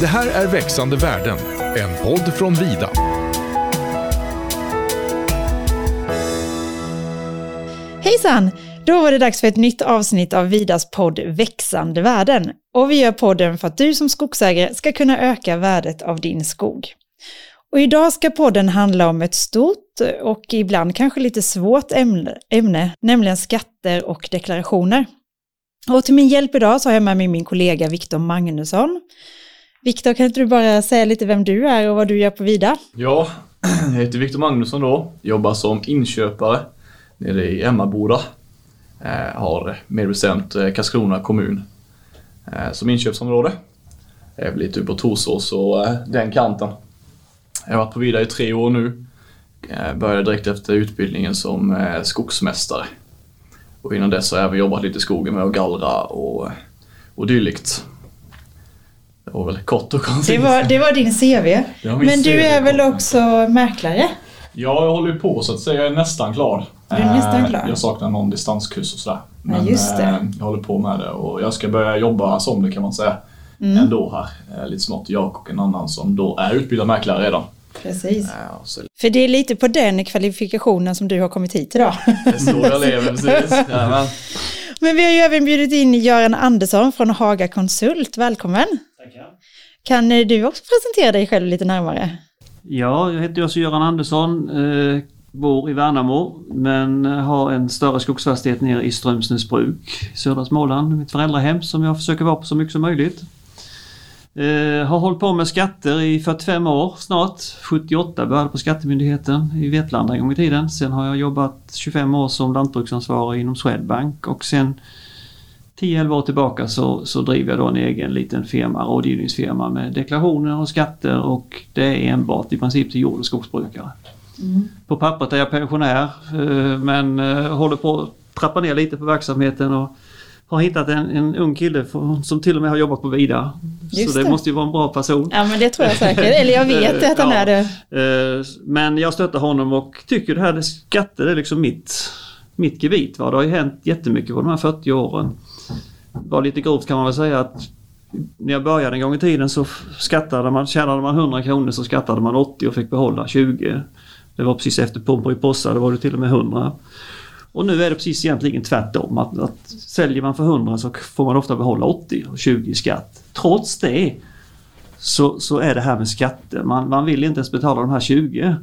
Det här är Växande världen, en podd från Vida. Hejsan! Då var det dags för ett nytt avsnitt av Vidas podd Växande värden. Och vi gör podden för att du som skogsägare ska kunna öka värdet av din skog. Och idag ska podden handla om ett stort och ibland kanske lite svårt ämne, ämne nämligen skatter och deklarationer. Och till min hjälp idag så har jag med mig min kollega Viktor Magnusson. Viktor, kan inte du bara säga lite vem du är och vad du gör på Vida? Ja, jag heter Viktor Magnusson då. Jobbar som inköpare nere i Emmaboda. Eh, har mer bestämt eh, Karlskrona kommun eh, som inköpsområde. Jag är väl lite på Torsås och eh, den kanten. Jag har varit på Vida i tre år nu. Eh, började direkt efter utbildningen som eh, skogsmästare. Och innan dess har jag även jobbat lite i skogen med att gallra och, och dylikt. Det var väl kort och koncist. Det var, det var din CV. Var Men du CV. är väl också mäklare? Ja, jag håller på så att säga. Jag är nästan klar. Du är nästan Eh, klar? Jag saknar någon distanskurs och sådär. Men just det. eh, jag håller på med det och jag ska börja jobba som det kan man säga. Mm. Ändå här. Eh, Lite snart. Jag och en annan som då är utbildad mäklare redan. Precis. Eh, Så För det är lite på den kvalifikationen som du har kommit hit idag. det är så jag lever precis. Jajamän. Men vi har ju även bjudit in Göran Andersson från Haga Konsult. Välkommen! Kan eh, du också presentera dig själv lite närmare? Ja, jag heter alltså Göran Andersson. Eh, bor i Värnamo men eh, har en större skogsfastighet nere i Strömsnäsbruk, södra Småland. Mitt föräldrahem som jag försöker vara på så mycket som möjligt. Eh, har hållit på med skatter i 45 år snart. 78 började på Skattemyndigheten i Vetlanda en gång i tiden. Sen har jag jobbat 25 år som lantbruksansvarig inom Swedbank och sen 10-11 år tillbaka så, så driver jag då en egen liten firma, rådgivningsfirma med deklarationer och skatter och det är enbart i princip till jord och skogsbrukare. På pappret är jag pensionär eh, men eh, håller på att trappa ner lite på verksamheten och har hittat en, en ung kille för- som till och med har jobbat på Vida. Just så det, det. måste ju vara en bra person. Ja, men det tror jag säkert. Eller jag vet att han Ja. är det. Eh, Men jag stöttar honom och tycker det här med skatter är liksom mitt, mitt gebit. Va? Det har ju hänt jättemycket på de här 40 åren. Bara lite grovt kan man väl säga att när jag började en gång i tiden så skattade man, tjänade man 100 kronor så skattade man 80 och fick behålla 20. Det var precis efter Pomperipossa, då var det till och med 100. Och nu är det precis egentligen tvärtom. Att, att säljer man för 100 så får man ofta behålla 80 och 20 i skatt. Trots det så, så är det här med skatter. Man, man vill inte ens betala de här 20.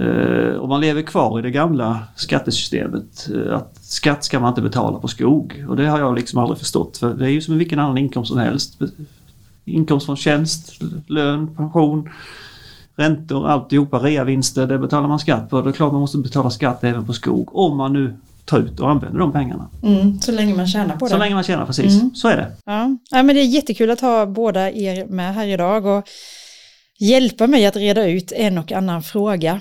Eh, och man lever kvar i det gamla skattesystemet. Eh, att skatt ska man inte betala på skog. Och det har jag liksom aldrig förstått. För det är ju som vilken annan inkomst som helst. Inkomst från tjänst, lön, pension, räntor, alltihopa, reavinster. Det betalar man skatt på. Det är klart man måste betala skatt även på skog. Om man nu tar ut och använder de pengarna. Mm, så länge man tjänar på det. Så länge man tjänar, precis. Mm. Så är det. Ja. ja, men det är jättekul att ha båda er med här idag och hjälpa mig att reda ut en och annan fråga.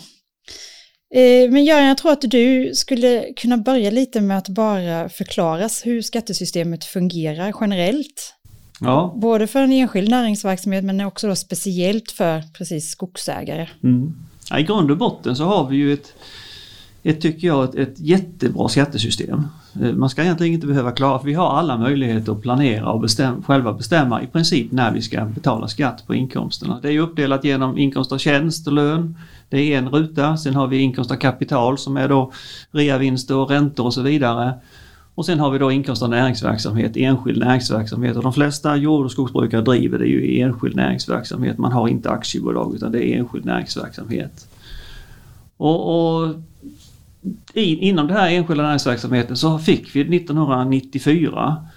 Eh, Men Göran, jag tror att du skulle kunna börja lite med att bara förklara hur skattesystemet fungerar generellt. Ja, Både för en enskild näringsverksamhet men också speciellt för precis skogsägare. Mm. Ja, I grund och botten så har vi ju ett, ett tycker jag, ett, ett jättebra skattesystem. Eh, Man ska egentligen inte behöva klara, för vi har alla möjligheter att planera och bestäm, själva bestämma i princip när vi ska betala skatt på inkomsterna. Det är ju uppdelat genom inkomst av tjänst och lön. Det är en ruta. Sen har vi inkomst av kapital som är då reavinster och räntor och så vidare. Och sen har vi då inkomst av näringsverksamhet, enskild näringsverksamhet. Och de flesta jord och skogsbrukare driver det ju i enskild näringsverksamhet. Man har inte aktiebolag utan det är enskild näringsverksamhet. Och, och inom den här enskilda näringsverksamheten så fick vi 1994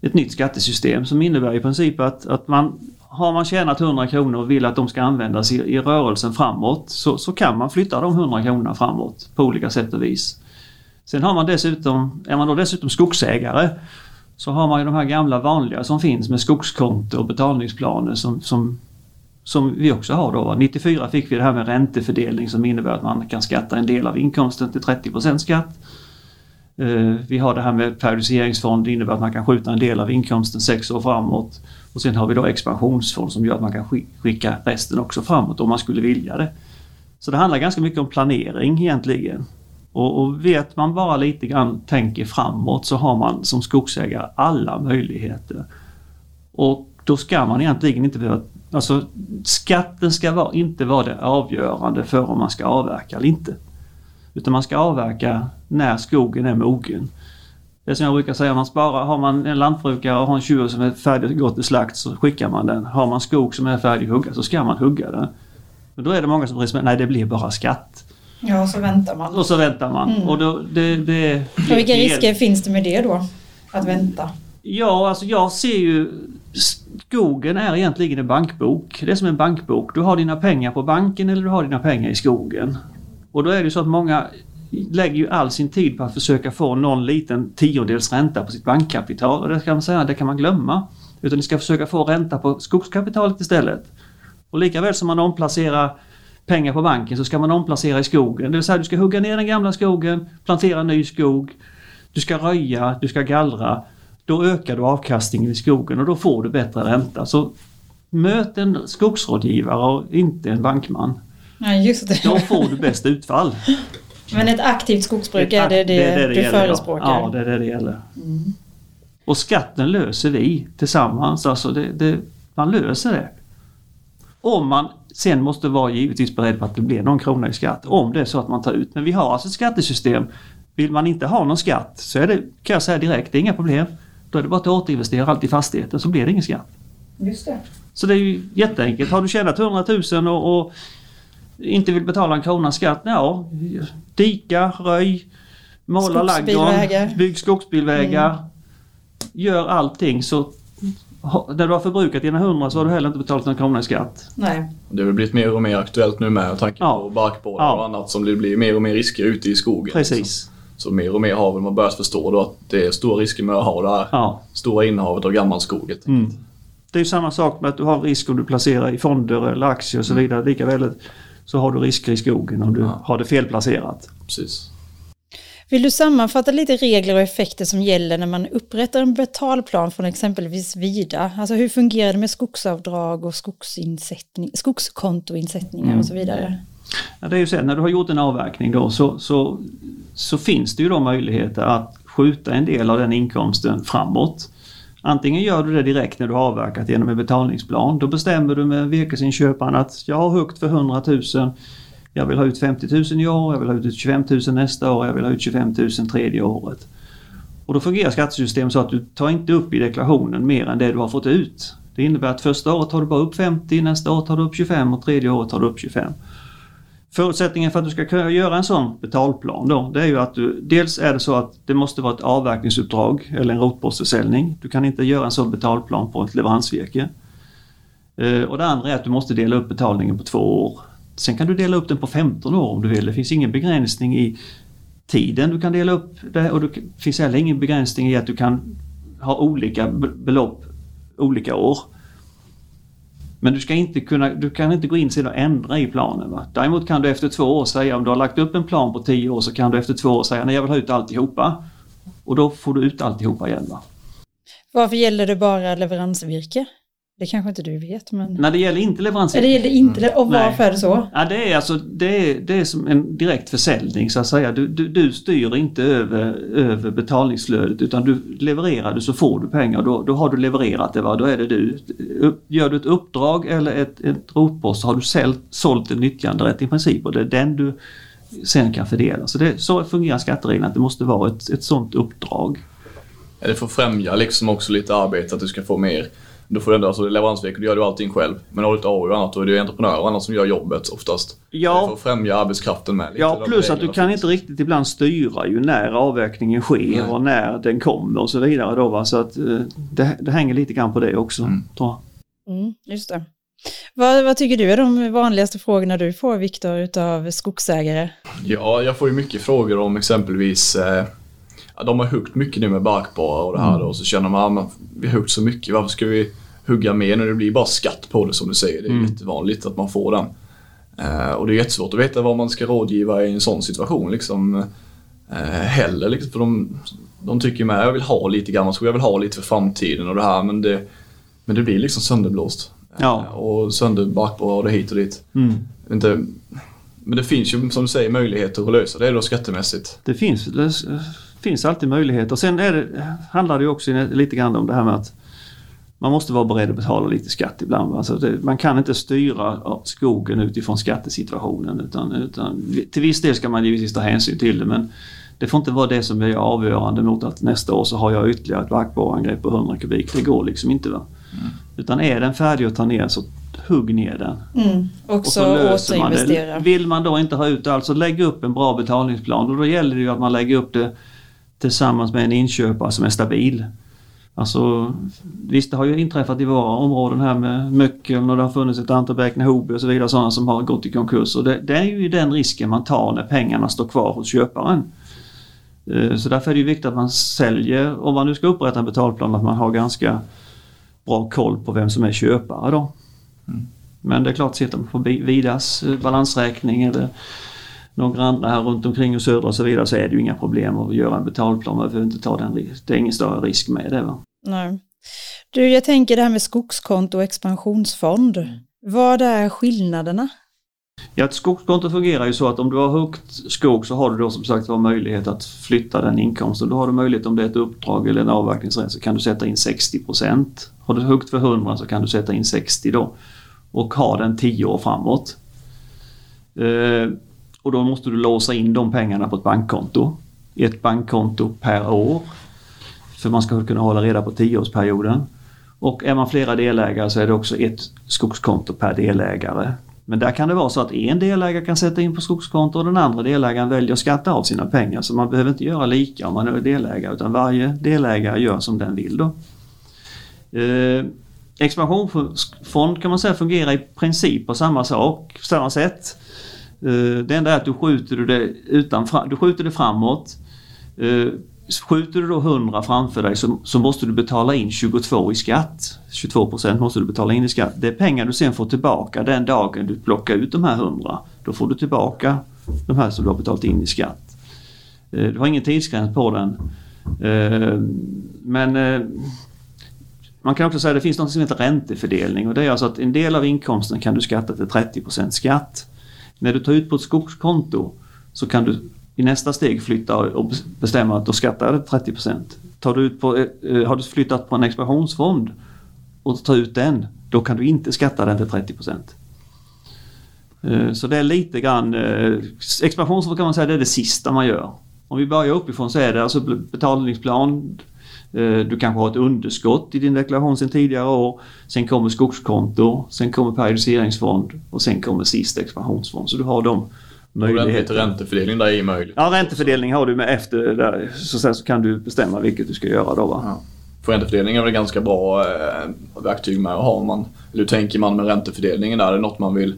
ett nytt skattesystem som innebär i princip att, att man har man tjänat 100 kronor och vill att de ska användas i, i rörelsen framåt så, så kan man flytta de 100 kronorna framåt på olika sätt och vis. Sen har man dessutom, är man då dessutom skogsägare så har man ju de här gamla vanliga som finns med skogskonto och betalningsplaner som, som, som vi också har då. va. 94 fick vi det här med räntefördelning som innebär att man kan skatta en del av inkomsten till 30% skatt. Eh, vi har det här med periodiseringsfond, det innebär att man kan skjuta en del av inkomsten sex år framåt. Och sen har vi då expansionsfond som gör att man kan skicka resten också framåt om man skulle vilja det. Så det handlar ganska mycket om planering egentligen. Och, och vet man bara lite grann tänker framåt så har man som skogsägare alla möjligheter. Och då ska man egentligen inte behöva Alltså skatten ska vara, inte vara det avgörande för om man ska avverka eller inte. Utan man ska avverka när skogen är mogen. Det är som jag brukar säga, man sparar, har man en lantbrukare och har en tjur som är färdig att gå till slakt så skickar man den. Har man skog som är färdig att hugga så ska man hugga den. Men då är det många som resonerar, nej det blir bara skatt. Ja, och så väntar man. Och så väntar man. Mm. Och då, det, det, Och vilka risker finns det med det då? Att vänta? Ja, alltså jag ser ju Skogen är egentligen en bankbok. Det är som en bankbok. Du har dina pengar på banken eller du har dina pengar i skogen. Och då är det så att många lägger ju all sin tid på att försöka få någon liten tiondels ränta på sitt bankkapital. Och det kan man säga, det kan man glömma. Utan ni ska försöka få ränta på skogskapitalet istället. Och lika väl som man omplacerar pengar på banken så ska man omplacera i skogen. Det vill säga du ska hugga ner den gamla skogen, plantera ny skog. Du ska röja, du ska gallra. Då ökar du avkastningen i skogen och då får du bättre ränta. Så möt en skogsrådgivare och inte en bankman. Ja, just det. Då får du bäst utfall. Men ett aktivt skogsbruk är det det, du gäller, förespråkar? Ja. ja, det är det det gäller. Mm. Och skatten löser vi tillsammans. Alltså det, det, man löser det. Om man sen måste vara givetvis beredd på att det blir någon krona i skatt. Om det är så att man tar ut. Men vi har alltså ett skattesystem. Vill man inte ha någon skatt så är det, kan jag säga direkt, det är inga problem. Då är det bara att återinvestera allt i fastigheten så blir det ingen skatt. Just det. Så det är ju jätteenkelt. Har du tjänat 100 000 och, och inte vill betala en krona skatt, ja, dika, röj, måla ladugården, bygg skogsbilvägar. Mm. Gör allting så när du har förbrukat dina 100 så har du heller inte betalat någon krona i skatt. Nej. Det har väl blivit mer och mer aktuellt nu med tanke Ja. på barkborrar Ja. och annat som det blir mer och mer risker ute i skogen. Precis. Så mer och mer har väl man börjat förstå då att det är stora risker med att ha det här Ja. stora innehavet av gammal skog. Mm. Det är ju samma sak med att du har risk om du placerar i fonder eller aktier och så vidare. Likaväl så har du risker i skogen om du Ja. har det felplacerat. Precis. Vill du sammanfatta lite regler och effekter som gäller när man upprättar en betalplan från exempelvis Vida? Alltså hur fungerar det med skogsavdrag och skogsinsättning, skogskontoinsättningar och så vidare? Ja, det är ju så när du har gjort en avverkning då så, så, så finns det ju då möjligheter att skjuta en del av den inkomsten framåt. Antingen gör du det direkt när du har avverkat genom en betalningsplan. Då bestämmer du med virkesinköparen att jag har högt för 100 000. Jag vill ha ut 50 000 i år, jag vill ha ut 25 000 nästa år, jag vill ha ut 25 000 tredje året. Och då fungerar skattesystemet så att du tar inte upp i deklarationen mer än det du har fått ut. Det innebär att första året tar du bara upp 50, nästa år tar du upp 25 och tredje året tar du upp 25. Förutsättningen för att du ska kunna göra en sån betalplan då, det är ju att du, dels är det så att det måste vara ett avverkningsuppdrag eller en rotpostförsäljning. Du kan inte göra en sån betalplan på ett leveransvirke. Eh, och det andra är att du måste dela upp betalningen på två år. Sen kan du dela upp den på 15 år om du vill. Det finns ingen begränsning i tiden du kan dela upp det och det finns heller ingen begränsning i att du kan ha olika belopp olika år. Men du, ska inte kunna, du kan inte gå in sedan och ändra i planen. Va? Däremot kan du efter två år säga, om du har lagt upp en plan på tio år så kan du efter två år säga, nej jag vill ha ut alltihopa. Och då får du ut alltihopa igen. Va? Varför gäller det bara leveransvirke? Det kanske inte du vet, men... När det gäller inte leveranser. Eller gäller inte det? Och Nej. varför är det så? Ja, det är alltså det är, det är som en direkt försäljning så att säga. Du, du, du styr inte över, över betalningsflödet utan du levererar du så får du pengar. Då, då har du levererat det. Va? Då är det du. Gör du ett uppdrag eller ett, ett rotpost så har du sält, sålt en nyttjanderätt i princip och det är den du sen kan fördela. Så, det, så fungerar skattereglerna, att det måste vara ett, ett sånt uppdrag. Det får främja liksom också lite arbete att du ska få mer. Då får du ändå, alltså leveransvecka, då gör du allting själv. Men har du ett AU och annat, då är det ju entreprenörer och annat som gör jobbet oftast. Ja. Det får främja arbetskraften med. lite, Ja, plus att du kan inte riktigt ibland styra ju när avverkningen sker Nej. och när den kommer och så vidare. Då, va? Så att eh, det, det hänger lite grann på det också. Mm. Tror jag. Mm, just det. Vad, vad tycker du är de vanligaste frågorna du får, Viktor, utav skogsägare? Ja, jag får ju mycket frågor om exempelvis eh, ja, de har huggt mycket nu med barkborrar och det här då, och så känner man att vi har huggt så mycket, varför ska vi hugga mer när det blir bara skatt på det som du säger. Det är Mm. jättevanligt att man får den. Eh, och det är jättesvårt att veta vad man ska rådgiva i en sån situation liksom. Eh, heller liksom, för de, de tycker med jag vill ha lite gammal skog, jag vill ha lite för framtiden och det här men det, men det blir liksom sönderblåst. Ja. Eh, och sönder barkborrar och det hit och dit. Mm. Inte, men det finns ju som du säger möjligheter att lösa det då skattemässigt. Det finns, finns alltid möjligheter. Sen är det, handlar det ju också lite grann om det här med att man måste vara beredd att betala lite skatt ibland. Alltså det, man kan inte styra skogen utifrån skattesituationen utan, utan till viss del ska man givetvis ta hänsyn till det men det får inte vara det som är avgörande mot att nästa år så har jag ytterligare ett backborrangrepp på 100 kubik. Det går liksom inte. Va? Mm. Utan är den färdig att ta ner så hugg ner den. Mm. Och, så återinvestera. Man Vill man då inte ha ut allt så lägg upp en bra betalningsplan och då gäller det ju att man lägger upp det tillsammans med en inköpare som är stabil. Alltså, visst det har ju inträffat i våra områden här med Möckeln och det har funnits ett antal Bäcknehoby och så vidare sådana som har gått i konkurs och det, det, är ju den risken man tar när pengarna står kvar hos köparen. Eh, så därför är det ju viktigt att man säljer, om man nu ska upprätta en betalplan, att man har ganska bra koll på vem som är köpare då. Mm. Men det är klart, sitter man på Vidas eh, balansräkning eller några andra här runt omkring och södra och så vidare så är det ju inga problem att göra en betalplan. Man behöver inte ta den Det är ingen större risk med det. Va? Nej. Du, jag tänker det här med skogskonto och expansionsfond. Mm. Vad är skillnaderna? Ja, ett skogskonto fungerar ju så att om du har högt skog så har du då som sagt var möjlighet att flytta den inkomsten. Då har du möjlighet om det är ett uppdrag eller en avverkningsrätt så kan du sätta in 60% Har du högt för 100 så kan du sätta in 60 då och ha den 10 år framåt. Och då måste du låsa in de pengarna på ett bankkonto. Ett bankkonto per år. För man ska kunna hålla reda på tioårsperioden. Och är man flera delägare så är det också ett skogskonto per delägare. Men där kan det vara så att en delägare kan sätta in på skogskonto och den andra delägaren väljer att skatta av sina pengar. Så man behöver inte göra lika om man är delägare utan varje delägare gör som den vill. Då. Eh, expansionsfond kan man säga fungerar i princip på samma sak, samma sätt. Eh, det enda är att du skjuter det, utan, du skjuter det framåt. Eh, skjuter du då 100 framför dig så, så, måste du betala in 22 i skatt. 22% måste du betala in i skatt. Det är pengar du sen får tillbaka den dagen du plockar ut de här 100. Då får du tillbaka de här som du har betalat in i skatt. Eh, du har ingen tidsgräns på den. Men man kan också säga att det finns något som heter räntefördelning och det är alltså att en del av inkomsten kan du skatta till 30% skatt. När du tar ut på ett skogskonto så kan du i nästa steg flytta och bestämma att då skattar du 30 Tar du ut på, eh, eh, Har du flyttat på en expansionsfond och tar ut den, då kan du inte skatta den till 30 eh, Så det är lite grann, expansionsfond kan man säga det är det sista man gör. Om vi börjar uppifrån så är det alltså betalningsplan, du kanske har ett underskott i din deklaration sedan tidigare år. Sen kommer skogskonto, sen kommer periodiseringsfond och sen kommer sist expansionsfond. Så du har de möjligheter. Räntefördelning där är möjligt. Ja, räntefördelning har du med efter där. Så sen så kan du bestämma vilket du ska göra då. Va? Ja. För räntefördelning är väl ganska bra eh, verktyg med att ha. Man, eller hur tänker man med räntefördelningen? Är det något man vill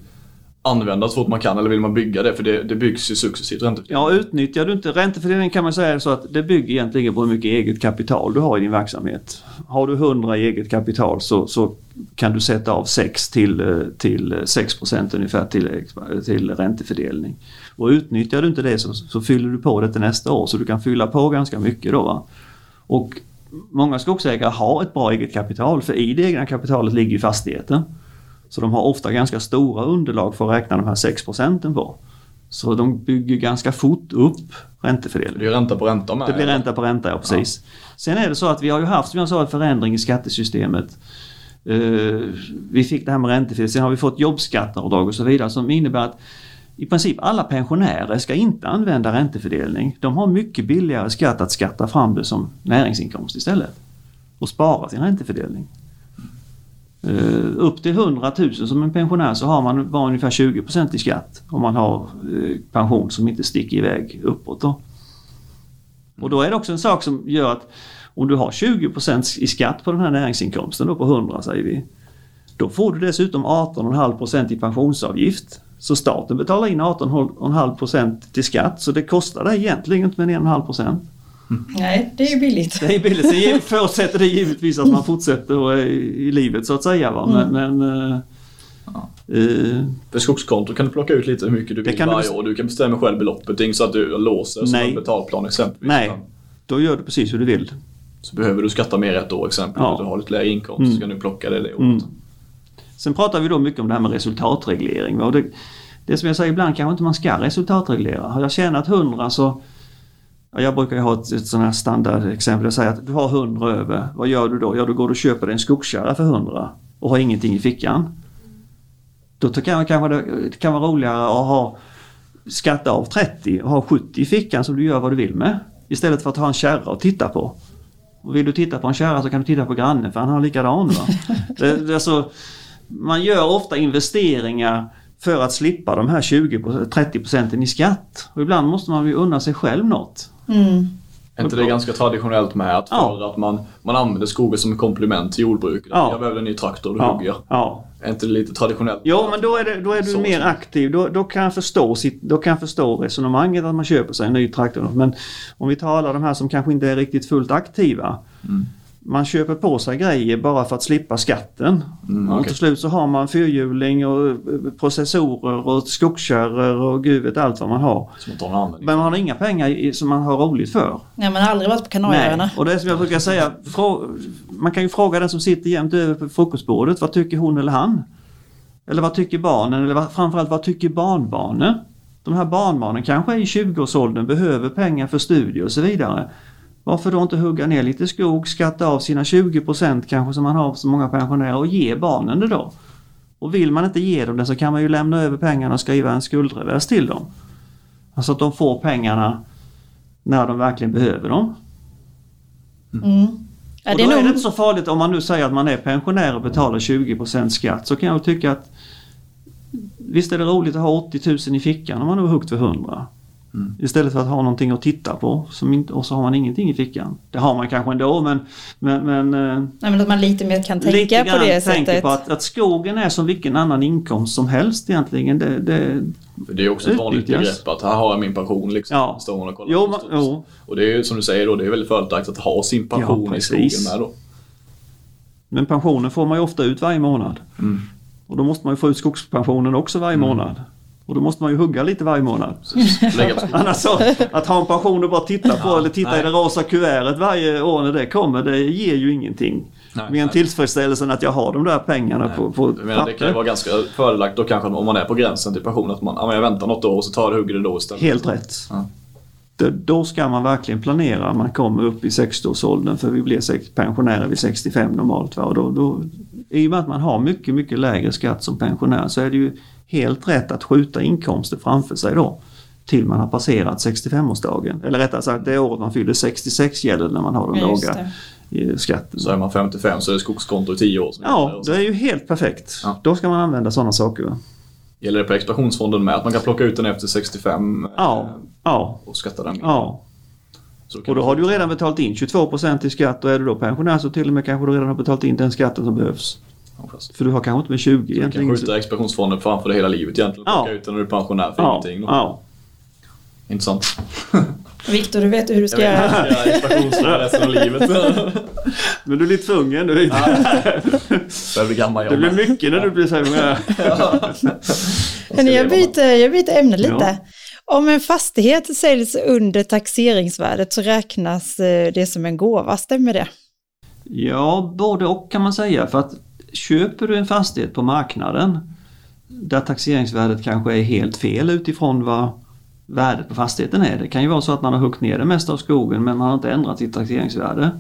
använda så fort man kan eller vill man bygga det? För det, det byggs ju successivt räntefördelning. Ja, utnyttjar du inte räntefördelning kan man säga så att det bygger egentligen på hur mycket eget kapital du har i din verksamhet. Har du 100 i eget kapital så, så kan du sätta av 6 till, till 6% ungefär till, till räntefördelning. Och utnyttjar du inte det så, så fyller du på det till nästa år så du kan fylla på ganska mycket då. Va? Och många skogsägare har ett bra eget kapital för i det egna kapitalet ligger ju fastigheten. Så de har ofta ganska stora underlag för att räkna de här 6 procenten på. Så de bygger ganska fort upp räntefördelningen. Det blir ränta på ränta med. Det blir ränta på ränta, ja precis. Ja. Sen är det så att vi har ju haft, som jag sa, en förändring i skattesystemet. Uh, vi fick det här med räntefördelning, sen har vi fått jobbskatteavdrag och så vidare som innebär att i princip alla pensionärer ska inte använda räntefördelning. De har mycket billigare skatt att skatta fram det som näringsinkomst istället. Och spara sin räntefördelning. Uh, upp till 100 000 som en pensionär så har man bara ungefär 20% i skatt om man har uh, pension som inte sticker iväg uppåt. Då. Och då är det också en sak som gör att om du har 20% i skatt på den här näringsinkomsten då på 100 säger vi. Då får du dessutom 18,5% i pensionsavgift. Så staten betalar in 18,5% till skatt så det kostar dig egentligen inte mer än 1,5 Nej, det är billigt. Det är billigt. Det förutsätter det givetvis att man fortsätter i, livet så att säga. Va? Men, mm. men uh, uh, För skogskonto kan du plocka ut lite hur mycket du vill varje du år. Du kan bestämma själv beloppet. Det är inte så att du låser som en betalplan exempelvis. Nej, då gör du precis hur du vill. Så behöver du skatta mer ett år exempelvis. Ja. Du har lite lägre inkomst mm. så kan du plocka det det året. Mm. Sen pratar vi då mycket om det här med resultatreglering. Och det, det som jag säger ibland kanske inte man ska resultatreglera. Har jag tjänat 100 så Jag brukar ha ett, ett sånt här standardexempel. Jag säger att du har 100 över. Vad gör du då? Ja, då går du och köper dig en skogskärra för 100 och har ingenting i fickan. Då kan, kanske det, kan vara roligare att ha skatta av 30 och ha 70 i fickan som du gör vad du vill med. Istället för att ha en kärra att titta på. Och vill du titta på en kärra så kan du titta på grannen för han har likadan. Va? det, det är så, man gör ofta investeringar för att slippa de här 20-30 procenten i skatt. Och ibland måste man ju unna sig själv något. Mm. Är inte det ganska traditionellt med att Ja. att man, man använder skogen som en komplement till jordbruket? Ja. Jag behöver en ny traktor och då Ja, hugger jag. ja. Är inte det lite traditionellt? Jo, men då är, det, då är du Så. mer aktiv. Då, då, kan jag förstå sitt, då kan jag förstå resonemanget att man köper sig en ny traktor. Men om vi tar alla de här som kanske inte är riktigt fullt aktiva. Mm. Man köper på sig grejer bara för att slippa skatten. Mm, Och okej. till slut så har man fyrhjuling och eh, processorer och skogskärror och gud vet allt vad man har. Men man har inga pengar som man har roligt för. Nej, man har aldrig varit på Kanarieöarna. Och det är som jag brukar säga, man kan ju fråga den som sitter jämt över på frukostbordet, vad tycker hon eller han? Eller vad tycker barnen? Eller framförallt vad tycker barnbarnen? De här barnbarnen kanske är i 20-årsåldern, behöver pengar för studier och så vidare. Varför då inte hugga ner lite skog, skatta av sina 20% kanske som man har så många pensionärer och ge barnen det då? Och vill man inte ge dem det så kan man ju lämna över pengarna och skriva en skuldrevers till dem. Alltså att de får pengarna när de verkligen behöver dem. Mm. Ja, och det då är det inte så farligt om man nu säger att man är pensionär och betalar 20% skatt så kan jag tycka att Visst är det roligt att ha 80 000 i fickan om man har huggt för 100. Mm. Istället för att ha någonting att titta på som inte, och så har man ingenting i fickan. Det har man kanske ändå men, men, men eh, Nej, men att man lite mer kan tänka på det sättet. på att, att skogen är som vilken annan inkomst som helst egentligen. Det, det, det är också ett vanligt begrepp att här har jag min pension liksom. Ja. Står man och kollar jo, man, jo, Och det är ju som du säger då, det är väldigt fördelaktigt att ha sin pension Ja, i skogen med då. men pensionen får man ju ofta ut varje månad. Mm. Och då måste man ju få ut skogspensionen också varje månad. Och då måste man ju hugga lite varje månad. På. Annars så, att ha en pension och bara titta på Ja, eller titta nej. i det rosa kuvertet varje år när det kommer, det ger ju ingenting. Nej, Mer än nej. tillfredsställelsen att jag har de där pengarna på, på Jag menar, det kan ju vara ganska fördelaktigt då kanske om man är på gränsen till pension att man, ja, men jag väntar något år och så tar det hugger det då istället. Helt rätt. Ja. Det, då ska man verkligen planera. Man kommer upp i 60-årsåldern för vi blir pensionärer vid 65 normalt. Va? Och då, då, I och med att man har mycket, mycket lägre skatt som pensionär så är det ju helt rätt att skjuta inkomster framför sig då. Till man har passerat 65-årsdagen. Eller rättare sagt det året man fyller 66 gäller när man har den Ja, låga eh, skatten. Så är man 55 så är det skogskonto i 10 år. Ja, det är ju helt perfekt. Ja. Då ska man använda sådana saker. Gäller det på expansionsfonden med att man kan plocka ut den efter 65 eh, Ja, ja, och skatta den? ja. Och då har du redan betalat in 22% i skatt och är du då pensionär så till och med kanske du redan har betalat in den skatten som behövs. Ja, fast. För du har kanske inte med 20 Du kan egentligen. skjuta expansionsfonden framför dig hela livet egentligen. Ja. Plocka ut den när du är pensionär för Ja, ingenting. Då. ja. Intressant. Viktor, du vet hur du Jag ska vet göra. inte, jag är expansionsfond resten av livet. Men du är lite tvungen. Du, Börjar bli gammal det jag blir mycket när du blir så här. Men jag, byter, jag byter ämne lite. Ja. Om en fastighet säljs under taxeringsvärdet så räknas eh, det som en gåva, stämmer det? Ja, både och kan man säga. För att köper du en fastighet på marknaden där taxeringsvärdet kanske är helt fel utifrån vad värdet på fastigheten är. Det kan ju vara så att man har huggit ner det mesta av skogen men man har inte ändrat sitt taxeringsvärde.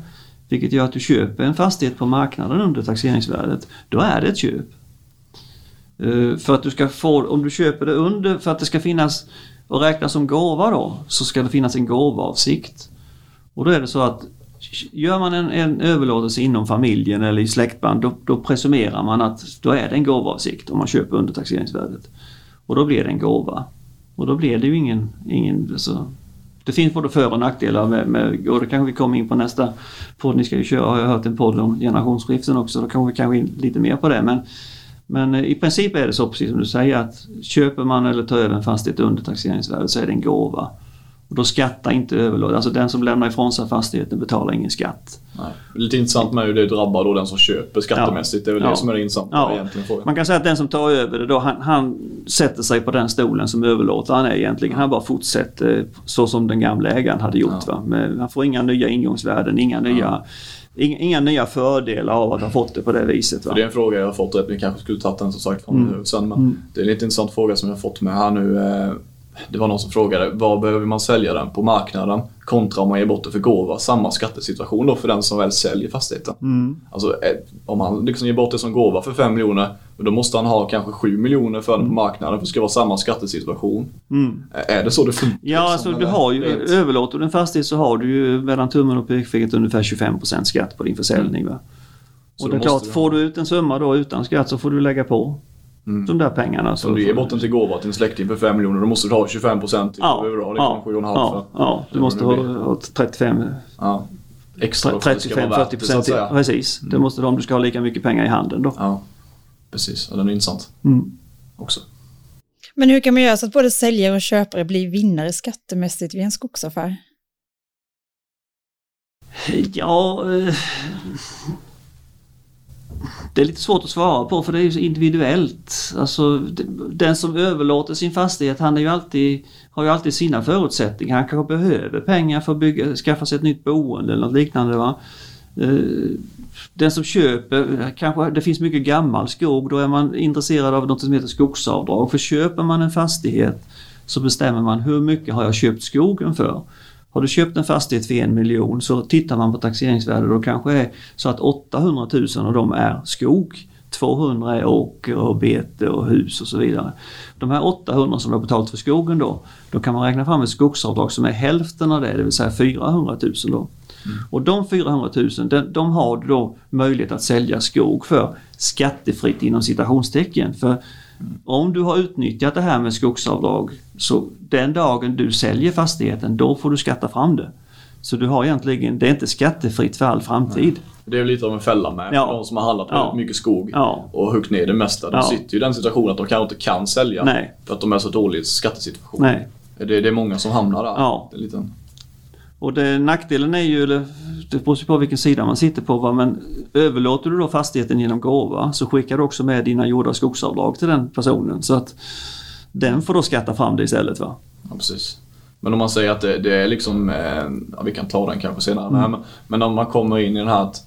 Vilket gör att du köper en fastighet på marknaden under taxeringsvärdet. Då är det ett köp. Eh, för att du ska få, om du köper det under, för att det ska finnas och räknas som gåva då, så ska det finnas en gåvaavsikt. Och då är det så att gör man en, en överlåtelse inom familjen eller i släktband då, då presumerar man att då är det en gåvaavsikt om man köper under taxeringsvärdet. Och då blir det en gåva. Och då blir det ju ingen... ingen alltså, det finns både för och nackdelar med, med och det kanske vi kommer in på nästa podd. Ni ska ju köra, har jag hört en podd om generationsskiften också. Då kommer vi kanske in lite mer på det. Men, men eh, i princip är det så precis som du säger att köper man eller tar över en fastighet under taxeringsvärdet så är det en gåva. Och då skattar inte överlåtaren, alltså den som lämnar ifrån sig fastigheten betalar ingen skatt. Nej. Lite intressant med hur det drabbar då den som köper skattemässigt. Det är väl Ja. det som är det intressanta Ja. egentligen. Frågan. Man kan säga att den som tar över det då, han, han sätter sig på den stolen som överlåtaren är egentligen. Han bara fortsätter så som den gamla ägaren hade gjort. Ja. Han får inga nya ingångsvärden, inga nya, inga, inga nya fördelar av att ha fått det på det viset. Va? Det är en fråga jag har fått rätt. Vi kanske skulle tagit den som sagt från Mm. nu sen. Men Mm. det är en lite intressant fråga som jag har fått med här nu. Det var någon som frågade vad behöver man sälja den på marknaden kontra om man ger bort det för gåva. Samma skattesituation då för den som väl säljer fastigheten. Mm. Alltså eh, om han liksom ger bort det som gåva för 5 miljoner då måste han ha kanske 7 miljoner för den på marknaden för det ska vara samma skattesituation. Mm. Eh, Är det så det funkar? Ja, liksom, alltså du har ju, överlåter du en fastighet så har du ju mellan tummen och pekfingret ungefär 25% skatt på din försäljning. Så Och det är klart, du får du ut en summa då utan skatt så får du lägga på Mm. de där pengarna. Så om du ger bort den till gåva till en släkting för 5 miljoner då måste du ha 25 procent till Ja, ja, 7,5 ja, för. ja, du Eller måste det ha, blir. ha 35, Ja. Extra då för att det ska vara 35-40 värt det, så att procent. säga. Precis, det Mm. måste du om du ska ha lika mycket pengar i handen då. Ja, precis. Ja, den är intressant Mm. också. Men hur kan man göra så att både säljare och köpare blir vinnare skattemässigt vid en skogsaffär? Ja, eh, det är lite svårt att svara på för det är ju så individuellt. Alltså, den som överlåter sin fastighet han är ju alltid, har ju alltid sina förutsättningar. Han kanske behöver pengar för att bygga, skaffa sig ett nytt boende eller något liknande. Va? Eh, den som köper, kanske det finns mycket gammal skog, då är man intresserad av något som heter skogsavdrag. För köper man en fastighet så bestämmer man hur mycket har jag köpt skogen för. Har du köpt en fastighet för en miljon så tittar man på taxeringsvärdet och kanske är så att 800 000 av dem är skog. 200 är åker och bete och hus och så vidare. De här 800 som du har betalt för skogen då, då kan man räkna fram ett skogsavdrag som är hälften av det, det vill säga 400 000 då. Och de 400 000, de, de har då möjlighet att sälja skog för skattefritt inom citationstecken. För om du har utnyttjat det här med skogsavdrag så den dagen du säljer fastigheten då får du skatta fram det. Så du har egentligen, det är inte skattefritt för all framtid. Det är lite av en fälla med Ja. de som har handlat Ja. mycket skog Ja. och huggit ner det mesta. De Ja. sitter ju i den situationen att de kanske inte kan sälja Nej. för att de är så dålig skattesituation. Nej. Det, det är många som hamnar där. Ja. Det är lite, Och det, nackdelen är ju, det beror på vilken sida man sitter på, va? men överlåter du då fastigheten genom gåva så skickar du också med dina gjorda skogsavdrag till den personen. Så att den får då skatta fram det istället. Va? ja, precis. Men om man säger att det, det är liksom, eh, ja, vi kan ta den kanske senare, Mm. men, men om man kommer in i den här att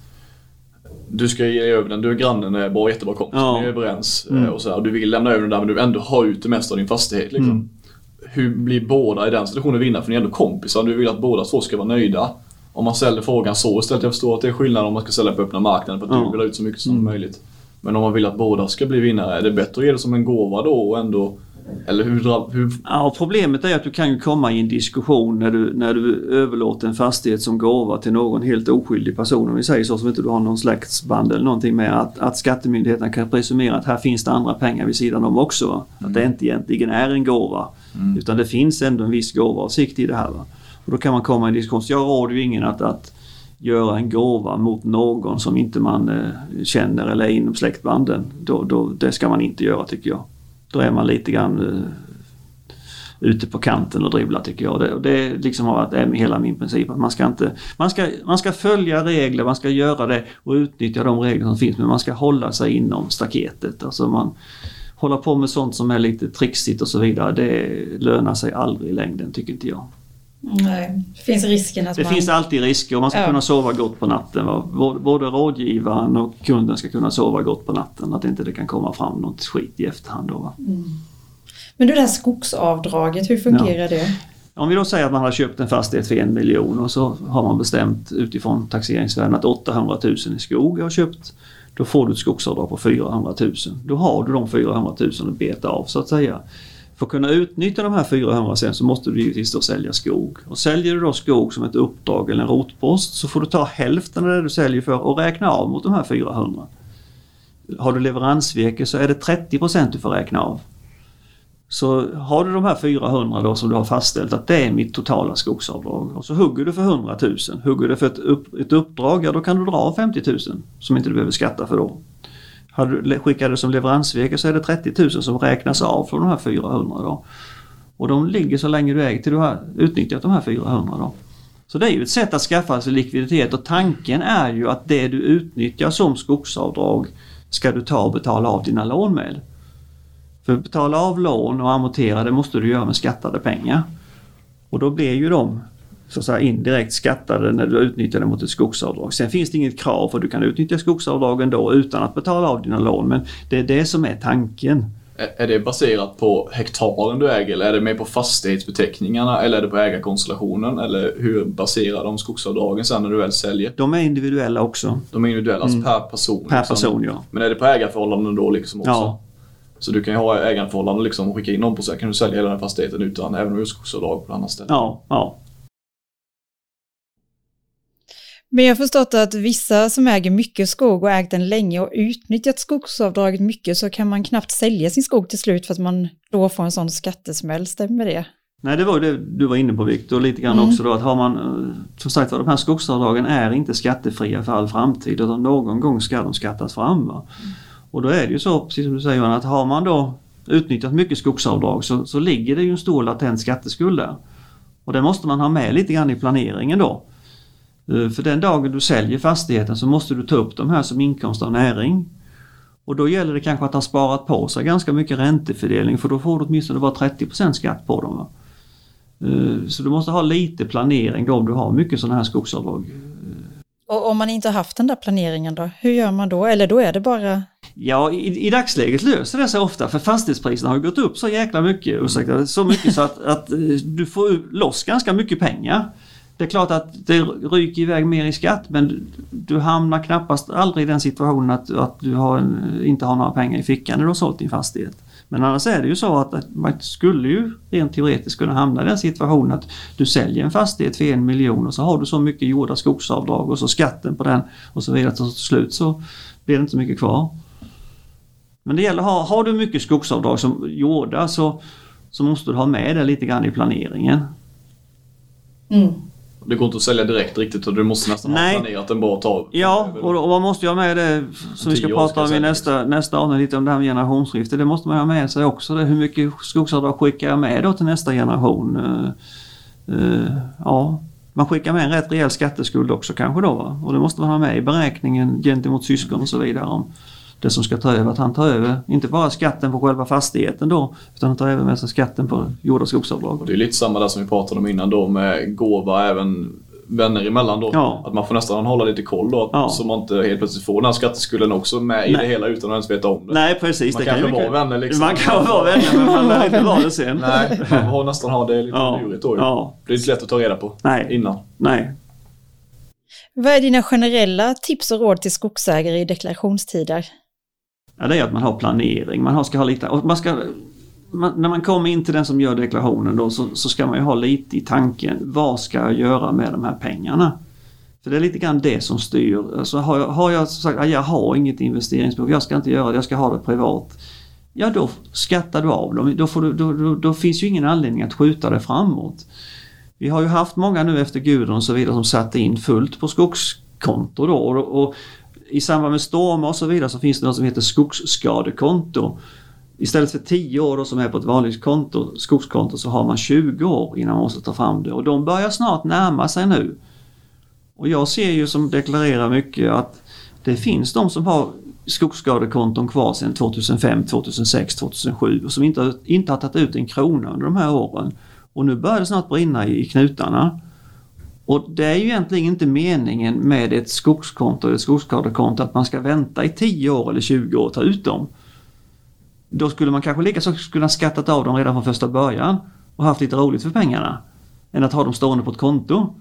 du ska ge över den, du är grannen, är bra, jättebra kompis, Ja. ni är överens Mm. eh, och så här, du vill lämna över den där men du vill ändå ha ut det mesta av din fastighet. Liksom. Mm. Hur blir båda i den situationen vinnare? För ni är ändå kompisar, du vill att båda två ska vara nöjda. Om man ställer frågan så istället, jag förstår att det är skillnad om man ska sälja på öppna marknaden för att Ja. du vill ha ut så mycket som Mm. möjligt. Men om man vill att båda ska bli vinnare, är det bättre att ge det som en gåva då och ändå eller hur, hur Ja, problemet är att du kan ju komma i en diskussion när du, när du överlåter en fastighet som gåva till någon helt oskyldig person, om vi säger så, som inte du har någon släktsband eller någonting med, att, att skattemyndigheterna kan presumera att här finns det andra pengar vid sidan om också. Va? Att det inte egentligen är en gåva, Mm. utan det finns ändå en viss gåvaavsikt i det här. Va? Och då kan man komma i en diskussion, så jag råder ju ingen att, att göra en gåva mot någon som inte man eh, känner eller är inom släktbanden. Då, då, det ska man inte göra tycker jag. Då är man lite grann eh, ute på kanten och dribblar tycker jag. Det, och det liksom har varit är hela min princip. Att man, ska inte, man, ska, man ska följa regler, man ska göra det och utnyttja de regler som finns men man ska hålla sig inom staketet. Alltså man håller på med sånt som är lite trixigt och så vidare. Det lönar sig aldrig i längden tycker inte jag. Nej, det finns risken att Det man... finns alltid risker och man ska Ja. kunna sova gott på natten. Va? Både- rådgivaren och kunden ska kunna sova gott på natten. Att inte det kan komma fram något skit i efterhand. Då, va? Men du, det här skogsavdraget, hur fungerar det? Om vi då säger att man har köpt en fastighet för en miljon och så har man bestämt utifrån taxeringsvärden att 800 000 i skog jag har köpt. Då får du ett skogsavdrag på 400 000. Då har du de 400 000 att beta av så att säga. För att kunna utnyttja de här 400 sen så måste du givetvis då sälja skog. Och säljer du då skog som ett uppdrag eller en rotpost så får du ta hälften av det du säljer för och räkna av mot de här 400. Har du leveransvirke så är det 30% du får räkna av. Så har du de här 400 då som du har fastställt att det är mitt totala skogsavdrag och så hugger du för 100 000. Hugger du för ett, upp, ett uppdrag, ja då kan du dra av 50 000 som inte du behöver skatta för då. Har du, skickar du som leveransvirke så är det 30 000 som räknas av från de här 400 då. Och de ligger så länge du äger till du har utnyttjat de här 400 då. Så det är ju ett sätt att skaffa sig likviditet och tanken är ju att det du utnyttjar som skogsavdrag ska du ta och betala av dina lån med. För att betala av lån och amortera det måste du göra med skattade pengar. Och då blir ju de så att säga, indirekt skattade när du utnyttjar det mot ett skogsavdrag. Sen finns det inget krav för du kan utnyttja skogsavdragen då utan att betala av dina lån men det är det som är tanken. Är- det baserat på hektaren du äger eller är det mer på fastighetsbeteckningarna eller är det på ägarkonstellationen? Eller hur baserar de skogsavdragen sen när du väl säljer? De är individuella också. De är individuella, alltså per person. Mm. Per liksom. person ja. Men är det på ägarförhållanden då liksom också? Ja. Så du kan ju ha ägarförhållanden liksom och skicka in dem på så kan du sälja hela den fastigheten utan även om du har skogsavdrag på annat ställe. Ja, ja. Men jag har förstått att vissa som äger mycket skog och ägt den länge och utnyttjat skogsavdraget mycket så kan man knappt sälja sin skog till slut för att man då får en sån skattesmäll. Stämmer det? Nej, det var ju det du var inne på Viktor, lite grann Mm. också då att har man, eh, som sagt var, de här skogsavdragen är inte skattefria för all framtid utan någon gång ska de skattas fram. Va? Och då är det ju så, precis som du säger, att har man då utnyttjat mycket skogsavdrag så, så ligger det ju en stor latent skatteskuld där. Och det måste man ha med lite grann i planeringen då. Eh, För den dagen du säljer fastigheten så måste du ta upp de här som inkomst av näring. Och då gäller det kanske att ha sparat på sig ganska mycket räntefördelning för då får du åtminstone bara 30% skatt på dem. Va? Eh, Så du måste ha lite planering då om du har mycket sådana här skogsavdrag. Och om man inte har haft den där planeringen då, hur gör man då? Eller då är det bara... Ja, i, i dagsläget löser det sig ofta för fastighetspriserna har gått upp så jäkla mycket, ursäkta, så mycket så att, att eh, du får loss ganska mycket pengar. Det är klart att det ryker iväg mer i skatt men du, hamnar knappast aldrig i den situationen att, att du har en, inte har några pengar i fickan när du har sålt din fastighet. Men annars är det ju så att, att man skulle ju rent teoretiskt kunna hamna i den situationen att du säljer en fastighet för en miljon och så har du så mycket gjorda skogsavdrag och så skatten på den och så vidare. Så till slut så blir det inte så mycket kvar. Men det gäller, har, har du mycket skogsavdrag som gjorda så, så måste du ha med det lite grann i planeringen. Mm. Det går inte att sälja direkt riktigt och du måste nästan Nej. ha planerat en bra tag. Ja, och, och man måste ju ha med det som vi ska prata om i nästa, nästa avsnitt, lite om det här med generationsskifte. Det måste man ha med sig också. Det, hur mycket skogsavdrag skickar jag med då till nästa generation? Eh, eh, ja, man skickar med en rätt rejäl skatteskuld också kanske då. Va? Och det måste man ha med i beräkningen gentemot syskon och så vidare. Om det som ska ta över, att han tar över inte bara skatten på själva fastigheten då utan han tar även med sig skatten på skogsavdrag. Och det är lite samma där som vi pratade om innan då med gåva även vänner emellan då. Ja. Att man får nästan hålla lite koll då. Ja. Så man inte helt plötsligt får den här skatteskulden också med i Nej. det hela utan att ens veta om det. Nej precis. Man det kan ju ju vara vänner liksom. Man kan vara vänner men man lär inte vara det sen. Nej, man får nästan ha det lite Ja. lurigt då ju. Ja. Det är inte lätt att ta reda på Nej. innan. Nej. Vad är dina generella tips och råd till skogsägare i deklarationstider? Ja, det är att man har planering. Man har, ska ha lite, och man ska, man, när man kommer in till den som gör deklarationen då så, så ska man ju ha lite i tanken. Vad ska jag göra med de här pengarna? För det är lite grann det som styr. Alltså har, jag, har jag sagt att jag har inget investeringsbehov, jag ska inte göra det, jag ska ha det privat. Ja då skattar du av dem. Då, får du, då, då, då finns ju ingen anledning att skjuta det framåt. Vi har ju haft många nu efter Gudrun och så vidare som satte in fullt på skogskonto då. Och, och i samband med stormar och så vidare så finns det något som heter skogsskadekonto. Istället för 10 år då som är på ett vanligt konto, skogskonto så har man 20 år innan man måste ta fram det och de börjar snart närma sig nu. Och jag ser ju som deklarerar mycket att det finns de som har skogsskadekonton kvar sedan 2005, 2006, 2007 och som inte, har- inte har tagit ut en krona under de här åren. Och nu börjar det snart brinna i, i knutarna. Och det är ju egentligen inte meningen med ett skogskonto eller ett skogsskadekonto att man ska vänta i 10 år eller 20 år och ta ut dem. Då skulle man kanske lika så kunna skattat av dem redan från första början och haft lite roligt för pengarna. Än att ha dem stående på ett konto.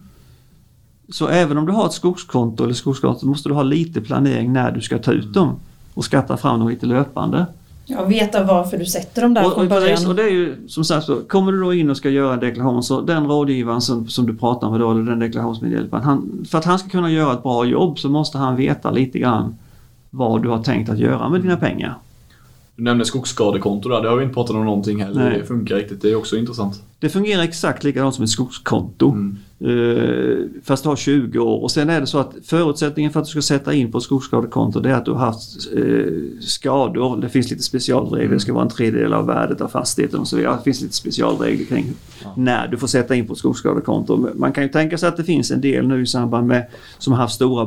Så även om du har ett skogskonto eller skogskonto så måste du ha lite planering när du ska ta ut dem och skatta fram dem lite löpande. Ja, veta varför du sätter dem där Och, från och, precis, och början. det är ju som sagt så, kommer du då in och ska göra en deklaration så den rådgivaren som, som du pratar med då, eller den deklarationsmedhjälparen, han, för att han ska kunna göra ett bra jobb så måste han veta lite grann vad du har tänkt att göra med dina pengar. Du nämnde skogsskadekonto där, det har vi inte pratat om någonting heller. Nej. Det funkar riktigt, det är också intressant. Det fungerar exakt likadant som ett skogskonto. Mm. Eh, fast du har 20 år och sen är det så att förutsättningen för att du ska sätta in på ett skogsskadekonto det är att du har haft eh, skador. Det finns lite specialregler, det ska vara en tredjedel av värdet av fastigheten och så vidare. Det finns lite specialregler kring när du får sätta in på ett skogsskadekonto. Man kan ju tänka sig att det finns en del nu i samband med som har haft stora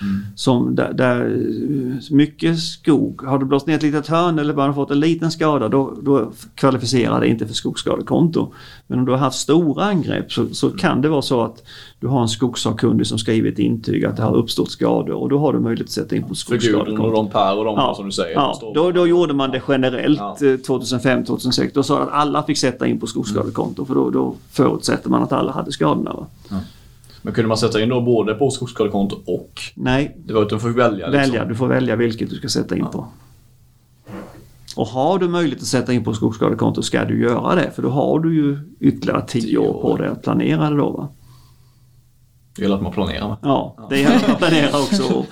backborrangrepp. Som där, där eh, mycket skog, har du blåst ner ett litet hörn eller bara fått en liten skada då, då kvalificerar det inte för skogsskadekonto. Men om du har haft stora angrepp så, så kan det vara så att du har en skogssakkunnig som skriver ett intyg att det har uppstått skador och då har du möjlighet att sätta in på För Gudrun och skogsskadekonto. de Per och de Ja, som du säger. Ja, då, då gjorde man det generellt Ja. eh, 2005-2006. Då sa att alla fick sätta in på skogsskadekonto för då, då förutsätter man att alla hade skadorna. Va? Men kunde man sätta in då både på skogsskadekonto och Nej, det var att de fick välja? Liksom. välja. Du får välja vilket du ska sätta in på. Och har du möjlighet att sätta in på skogsskadekonto ska du göra det för då har du ju ytterligare 10 Tio år på dig att planera det då. Va? Det gäller att man planerar. Ja, det gäller att planera också.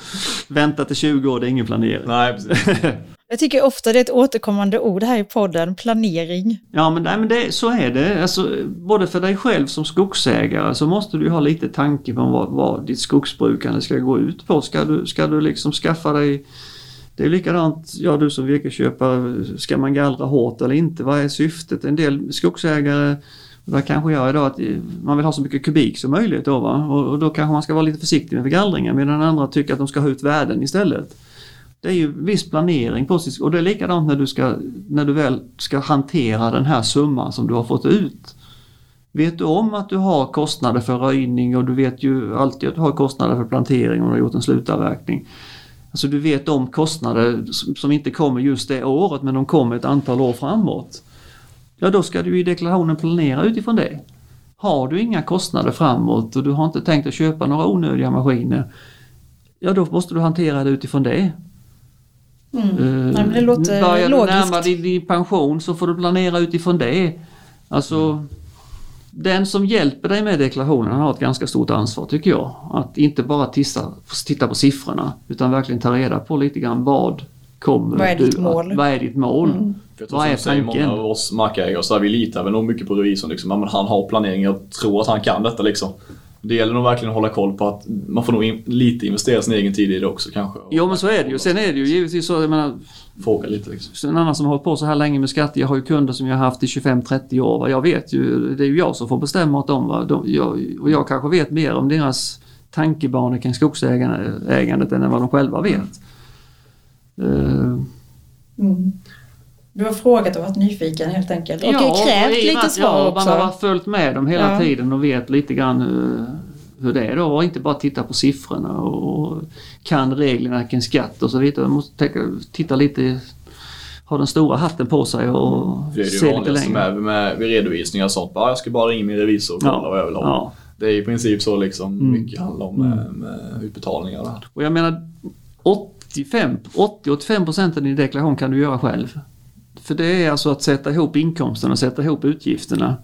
Vänta till 20 år, det är ingen planering. Nej, precis. Jag tycker ofta det är ett återkommande ord här i podden, planering. Ja men, nej, men det, så är det. Alltså, både för dig själv som skogsägare så måste du ha lite tanke på vad, vad ditt skogsbrukande ska gå ut på. Ska du, ska du liksom skaffa dig det är likadant, ja du som virkesköpare, ska man gallra hårt eller inte? Vad är syftet? En del skogsägare, vad där kanske jag idag, att man vill ha så mycket kubik som möjligt då va? Och, och då kanske man ska vara lite försiktig med gallringen medan andra tycker att de ska ha ut värden istället. Det är ju viss planering på och det är likadant när du, ska, när du väl ska hantera den här summan som du har fått ut. Vet du om att du har kostnader för röjning och du vet ju alltid att du har kostnader för plantering om du har gjort en slutavverkning. Alltså du vet om kostnader som inte kommer just det året men de kommer ett antal år framåt. Ja då ska du i deklarationen planera utifrån det. Har du inga kostnader framåt och du har inte tänkt att köpa några onödiga maskiner. Ja då måste du hantera det utifrån det. Mm. Eh, Nej, men det låter Börjar du logiskt. närma dig din pension så får du planera utifrån det. Alltså den som hjälper dig med deklarationen har ett ganska stort ansvar tycker jag. Att inte bara titta, titta på siffrorna utan verkligen ta reda på lite grann vad kommer Vad är du ditt att- mål? Vad är ditt mål? Mm. Jag tror Vad som är du säger, tanken? Många av oss markägare så här, vi litar väl nog mycket på revisorn. Liksom. Men han har planering, jag tror att han kan detta liksom. Det gäller nog verkligen att hålla koll på att man får nog in, lite investera sin egen tid i det också kanske. Jo men så är det ju. Sen är det ju givetvis så, jag menar, Fråga lite liksom. en annan som har hållit på så här länge med skatter, jag har ju kunder som jag har haft i 25-30 år. va. Jag vet ju, det är ju jag som får bestämma åt dem. Va? De, jag, och jag kanske vet mer om deras tankebanor kring skogsägandet än vad de själva vet. Eh, Mm. Du har frågat och varit nyfiken helt enkelt. Och ja, krävt i och med lite svar ja, också. Man har följt med dem hela Ja. tiden och vet lite grann hur, hur det är då och inte bara titta på siffrorna och kan reglerna kring skatt och så vidare. Man måste tänka, titta lite, ha den stora hatten på sig och För det är det se ju lite längre. med, med vid redovisningar och sånt. Bara, jag ska bara ringa min revisor och kolla vad jag vill ha. ja. Det är i princip så liksom Mm. mycket handlar om med, med utbetalningar och det jag menar 85, 80-85 procent av din deklaration kan du göra själv. För det är alltså att sätta ihop inkomsterna och sätta ihop utgifterna.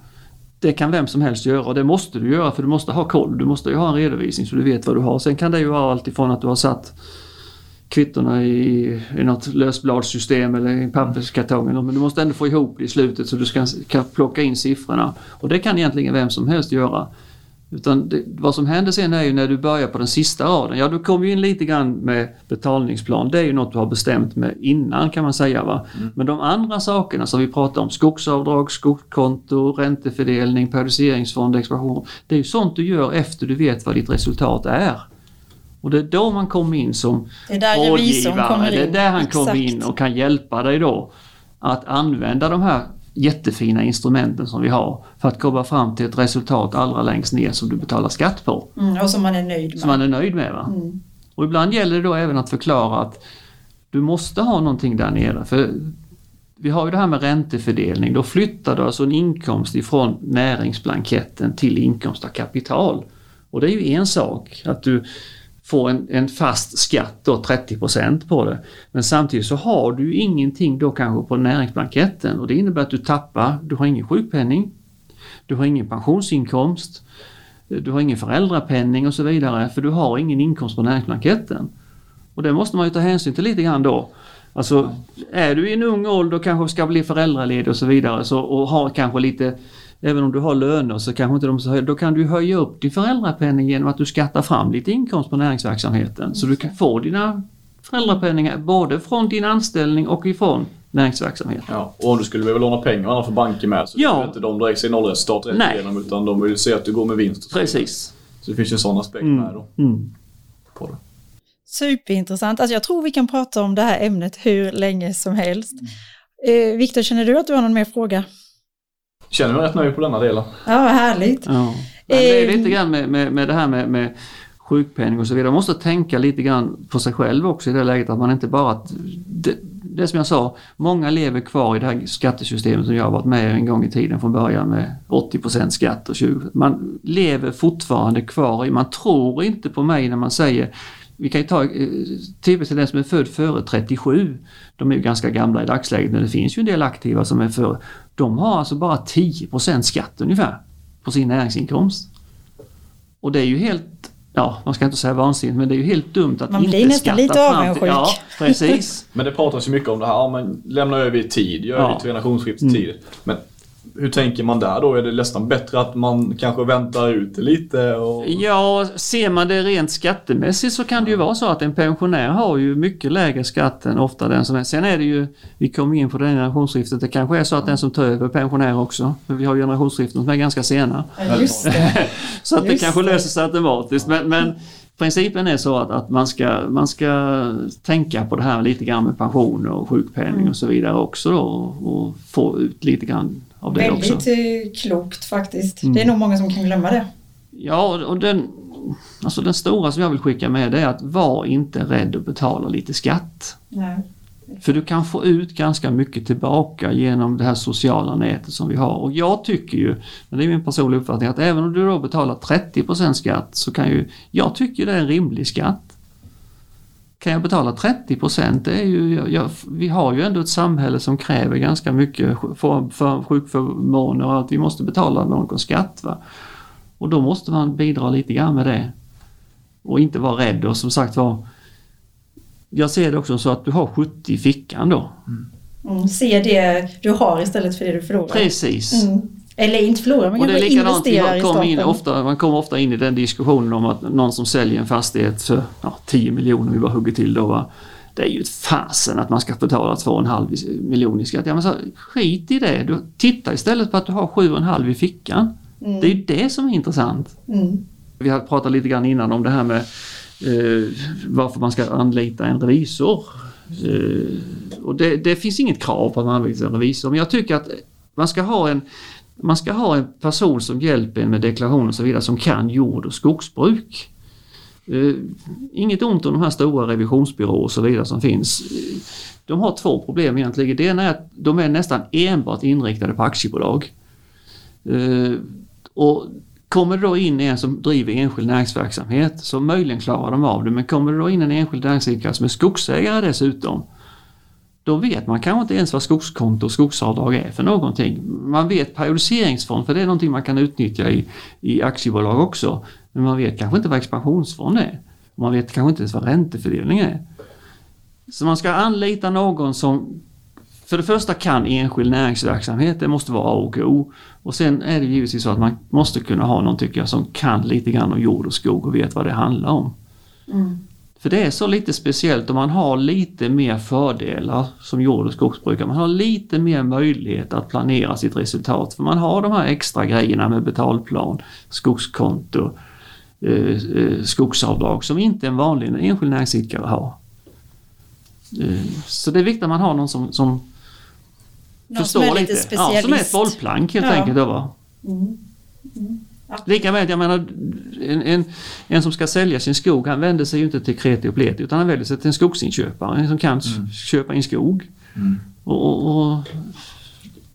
Det kan vem som helst göra och det måste du göra för du måste ha koll. Du måste ju ha en redovisning så du vet vad du har. Sen kan det ju vara allt ifrån att du har satt kvittorna i, i något lösbladssystem eller i papperskartongen. Men du måste ändå få ihop det i slutet så du ska, kan plocka in siffrorna. Och det kan egentligen vem som helst göra. Utan det, vad som händer sen är ju när du börjar på den sista raden. Ja, du kommer ju in lite grann med betalningsplan. Det är ju något du har bestämt med innan kan man säga. Va? Men de andra sakerna som vi pratar om, skogsavdrag, skogskonto, räntefördelning, periodiseringsfond, expansion. Det är ju sånt du gör efter du vet vad ditt resultat är. Och det är då man kommer in som Det är där revisorn rådgivare. kommer in. Det är där han kommer in och kan hjälpa dig då att använda de här jättefina instrumenten som vi har för att komma fram till ett resultat allra längst ner som du betalar skatt på. Mm, och som man är nöjd med. Som man är nöjd med. Va? Mm. Och ibland gäller det då även att förklara att du måste ha någonting där nere. För vi har ju det här med räntefördelning. Då flyttar du alltså en inkomst ifrån näringsblanketten till inkomst av kapital. Och det är ju en sak att du får en, en fast skatt då 30% på det. Men samtidigt så har du ju ingenting då kanske på näringsblanketten och det innebär att du tappar, du har ingen sjukpenning, du har ingen pensionsinkomst, du har ingen föräldrapenning och så vidare för du har ingen inkomst på näringsblanketten. Och det måste man ju ta hänsyn till lite grann då. Alltså är du i en ung ålder och kanske ska bli föräldraledig och så vidare så, och har kanske lite Även om du har löner så kanske inte de så höga. Då kan du höja upp din föräldrapenning genom att du skattar fram lite inkomst på näringsverksamheten. Så du kan få dina föräldrapenningar både från din anställning och ifrån näringsverksamheten. Ja, och om du skulle behöva låna pengar av andra för banker med så Ja. inte de direkt se nollresultat rätt Nej. igenom utan de vill se att du går med vinst. Precis. Så det finns ju en sån aspekt Mm. med då. Mm. På det. Superintressant. Alltså jag tror vi kan prata om det här ämnet hur länge som helst. Eh, Viktor, känner du att du har någon mer fråga? Känner mig rätt nöjd på denna delen. Ja, vad härligt. Ja. Men det är Eh, lite grann med, med, med det här med, med sjukpenning och så vidare. Man måste tänka lite grann på sig själv också i det läget att man inte bara... Det, det som jag sa, många lever kvar i det här skattesystemet som jag har varit med i en gång i tiden från början med 80% skatt och 20 Man lever fortfarande kvar i, man tror inte på mig när man säger vi kan ju ta eh, typiskt den som är född före 37. De är ju ganska gamla i dagsläget men det finns ju en del aktiva som är före. De har alltså bara 10% skatt ungefär på sin näringsinkomst. Och det är ju helt, ja man ska inte säga vansinnigt, men det är ju helt dumt att Man inte blir nästan skatta lite fram till- avundsjuk. Ja, precis. Men det pratas ju mycket om det här, ja, men lämna över i tid, gör Ja. det till generationsskiftstid. Men hur tänker man där då? Är det nästan bättre att man kanske väntar ut lite? Och... Ja, ser man det rent skattemässigt så kan det ju vara så att en pensionär har ju mycket lägre skatt än ofta den som är. Sen är det ju, vi kommer in på det generationsskiftet, det kanske är så att den som tar över är pensionär också. För vi har generationsskiften som är ganska sena. Ja, just det. Så att det Just kanske det. löser sig automatiskt. Men, men principen är så att, att man, ska, man ska tänka på det här lite grann med pension och sjukpenning och så vidare också då och få ut lite grann av det också. Väldigt eh, klokt faktiskt. Mm. Det är nog många som kan glömma det. Ja, och den, alltså den stora som jag vill skicka med det är att var inte rädd att betala lite skatt. Nej. För du kan få ut ganska mycket tillbaka genom det här sociala nätet som vi har. Och jag tycker ju, men det är min personliga uppfattning, att även om du då betalar 30% skatt så kan ju, jag tycker det är en rimlig skatt. Kan jag betala 30 det är ju, jag, jag, vi har ju ändå ett samhälle som kräver ganska mycket för, för sjukförmåner och att vi måste betala någon skatt. Va? Och då måste man bidra lite grann med det. Och inte vara rädd och som sagt var jag ser det också så att du har 70 i fickan då. Mm, se det du har istället för det du förlorar. Precis. Mm. Eller inte förlorar, man Och det är likadant, kommer in ofta, man kommer ofta in i den diskussionen om att någon som säljer en fastighet för ja, 10 miljoner, vi bara hugger till då. Va? Det är ju ett fasen att man ska betala 2,5 miljoner i skatt. Ja, men så, skit i det, du, titta istället på att du har 7,5 i fickan. Mm. Det är ju det som är intressant. Mm. Vi har pratat lite grann innan om det här med eh, varför man ska anlita en revisor. Eh, och det, det finns inget krav på att man anlitar en revisor men jag tycker att man ska ha en man ska ha en person som hjälper en med deklaration och så vidare som kan jord och skogsbruk. Eh, inget ont om de här stora revisionsbyråer och så vidare som finns. Eh, de har två problem egentligen. Det ena är att de är nästan enbart inriktade på aktiebolag. Eh, och Kommer det då in en som driver enskild näringsverksamhet så möjligen klarar de av det men kommer det då in en enskild näringsidkare som är skogsägare dessutom då vet man kanske inte ens vad skogskonto och skogsavdrag är för någonting. Man vet periodiseringsfond för det är någonting man kan utnyttja i, i aktiebolag också. Men man vet kanske inte vad expansionsfond är. Man vet kanske inte ens vad räntefördelning är. Så man ska anlita någon som för det första kan enskild näringsverksamhet, det måste vara A och O. Och sen är det givetvis så att man måste kunna ha någon tycker jag som kan lite grann om jord och skog och vet vad det handlar om. Mm. För det är så lite speciellt om man har lite mer fördelar som jord och skogsbrukare. Man har lite mer möjlighet att planera sitt resultat. För man har de här extra grejerna med betalplan, skogskonto, eh, eh, skogsavdrag som inte en vanlig enskild näringsidkare har. Eh, så det är viktigt att man har någon som, som Någon som är lite Ja, som är ett bollplank helt Ja. enkelt. Då, va? Mm. Lika med jag menar en, en, en som ska sälja sin skog han vänder sig ju inte till kreti och pleti utan han vänder sig till en skogsinköpare en som kan s- köpa in skog. Mm. Och, och, och,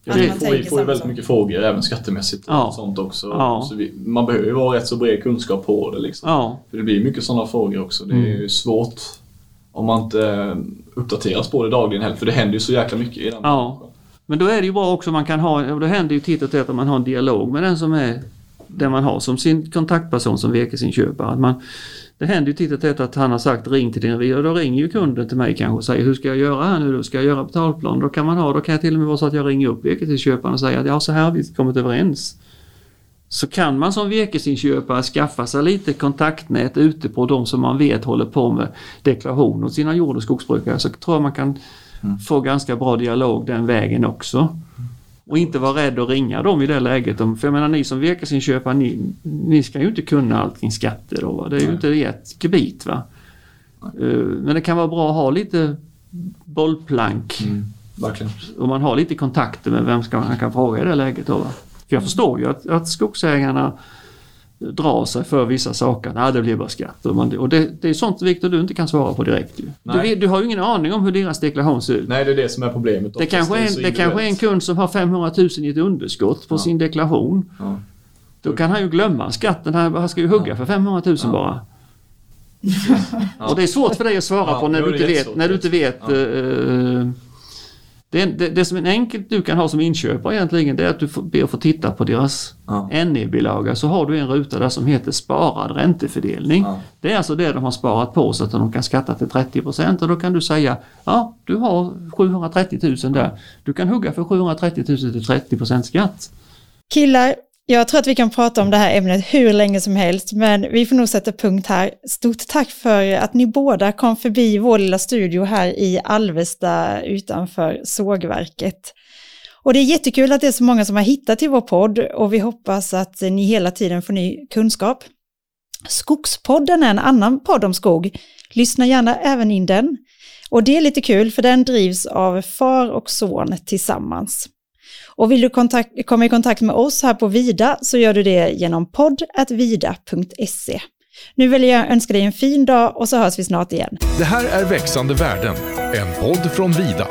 Ja, vi får, vi får ju väldigt mycket frågor även skattemässigt och Ja. sånt också. Ja. Så vi, man behöver ju vara rätt så bred kunskap på det liksom. ja, För det blir mycket sådana frågor också. Det är Mm. ju svårt om man inte eh, uppdateras på det dagligen heller. För det händer ju så jäkla mycket i den Ja. men då är det ju bra också man kan ha, och det händer ju titt och tätt att man har en dialog med den som är den man har som sin kontaktperson som virkesinköpare. Att man, det händer ju titt och tätt att han har sagt ring till din och då ringer ju kunden till mig kanske och säger hur ska jag göra här nu då? Ska jag göra betalplan? Då kan man ha, då kan jag till och med vara så att jag ringer upp virkesinköparen och säger att ja så här har vi kommit överens. Så kan man som virkesinköpare skaffa sig lite kontaktnät ute på de som man vet håller på med deklaration åt sina jord och skogsbrukare så tror jag man kan få ganska bra dialog den vägen också. Och inte vara rädd att ringa dem i det läget. För jag menar ni som virkesinköpare, ni, ni ska ju inte kunna allt kring skatter då. Va? Det är ju Nej. inte ert gebit. Va? Eh, Men det kan vara bra att ha lite bollplank Mm. Verkligen. man har lite kontakter med vem ska man kan fråga i det läget. Då, va? För jag förstår ju att, att skogsägarna drar sig för vissa saker. Nej, det blir bara skatt. Och, det, det är sånt Viktor du inte kan svara på direkt. Du, du har ju ingen aning om hur deras deklaration ser ut. Nej, det är det som är problemet. Det kanske, är en, det kanske är en kund som har 500 000 i ett underskott på Ja. sin deklaration. Ja. Då kan han ju glömma skatten. Han, ska ju hugga Ja. för 500 000 Ja. bara. Och det är svårt för dig att svara på när du inte vet. När du inte vet Ja. Det, det, det som är enkelt du kan ha som inköpare egentligen det är att du får, ber att få titta på deras Ja. NE-bilaga så har du en ruta där som heter sparad räntefördelning. Ja. Det är alltså det de har sparat på så att de kan skatta till 30 och då kan du säga ja du har 730 000 där. Du kan hugga för 730 000 till 30% skatt. Killar, jag tror att vi kan prata om det här ämnet hur länge som helst, men vi får nog sätta punkt här. Stort tack för att ni båda kom förbi vår lilla studio här i Alvesta utanför sågverket. Och det är jättekul att det är så många som har hittat till vår podd och vi hoppas att ni hela tiden får ny kunskap. Skogspodden är en annan podd om skog. Lyssna gärna även in den. Och det är lite kul för den drivs av far och son tillsammans. Och vill du kontakt, komma i kontakt med oss här på Vida så gör du det genom podd.vida.se. Nu vill jag önska dig en fin dag och så hörs vi snart igen. Det här är Växande värden, en podd från Vida.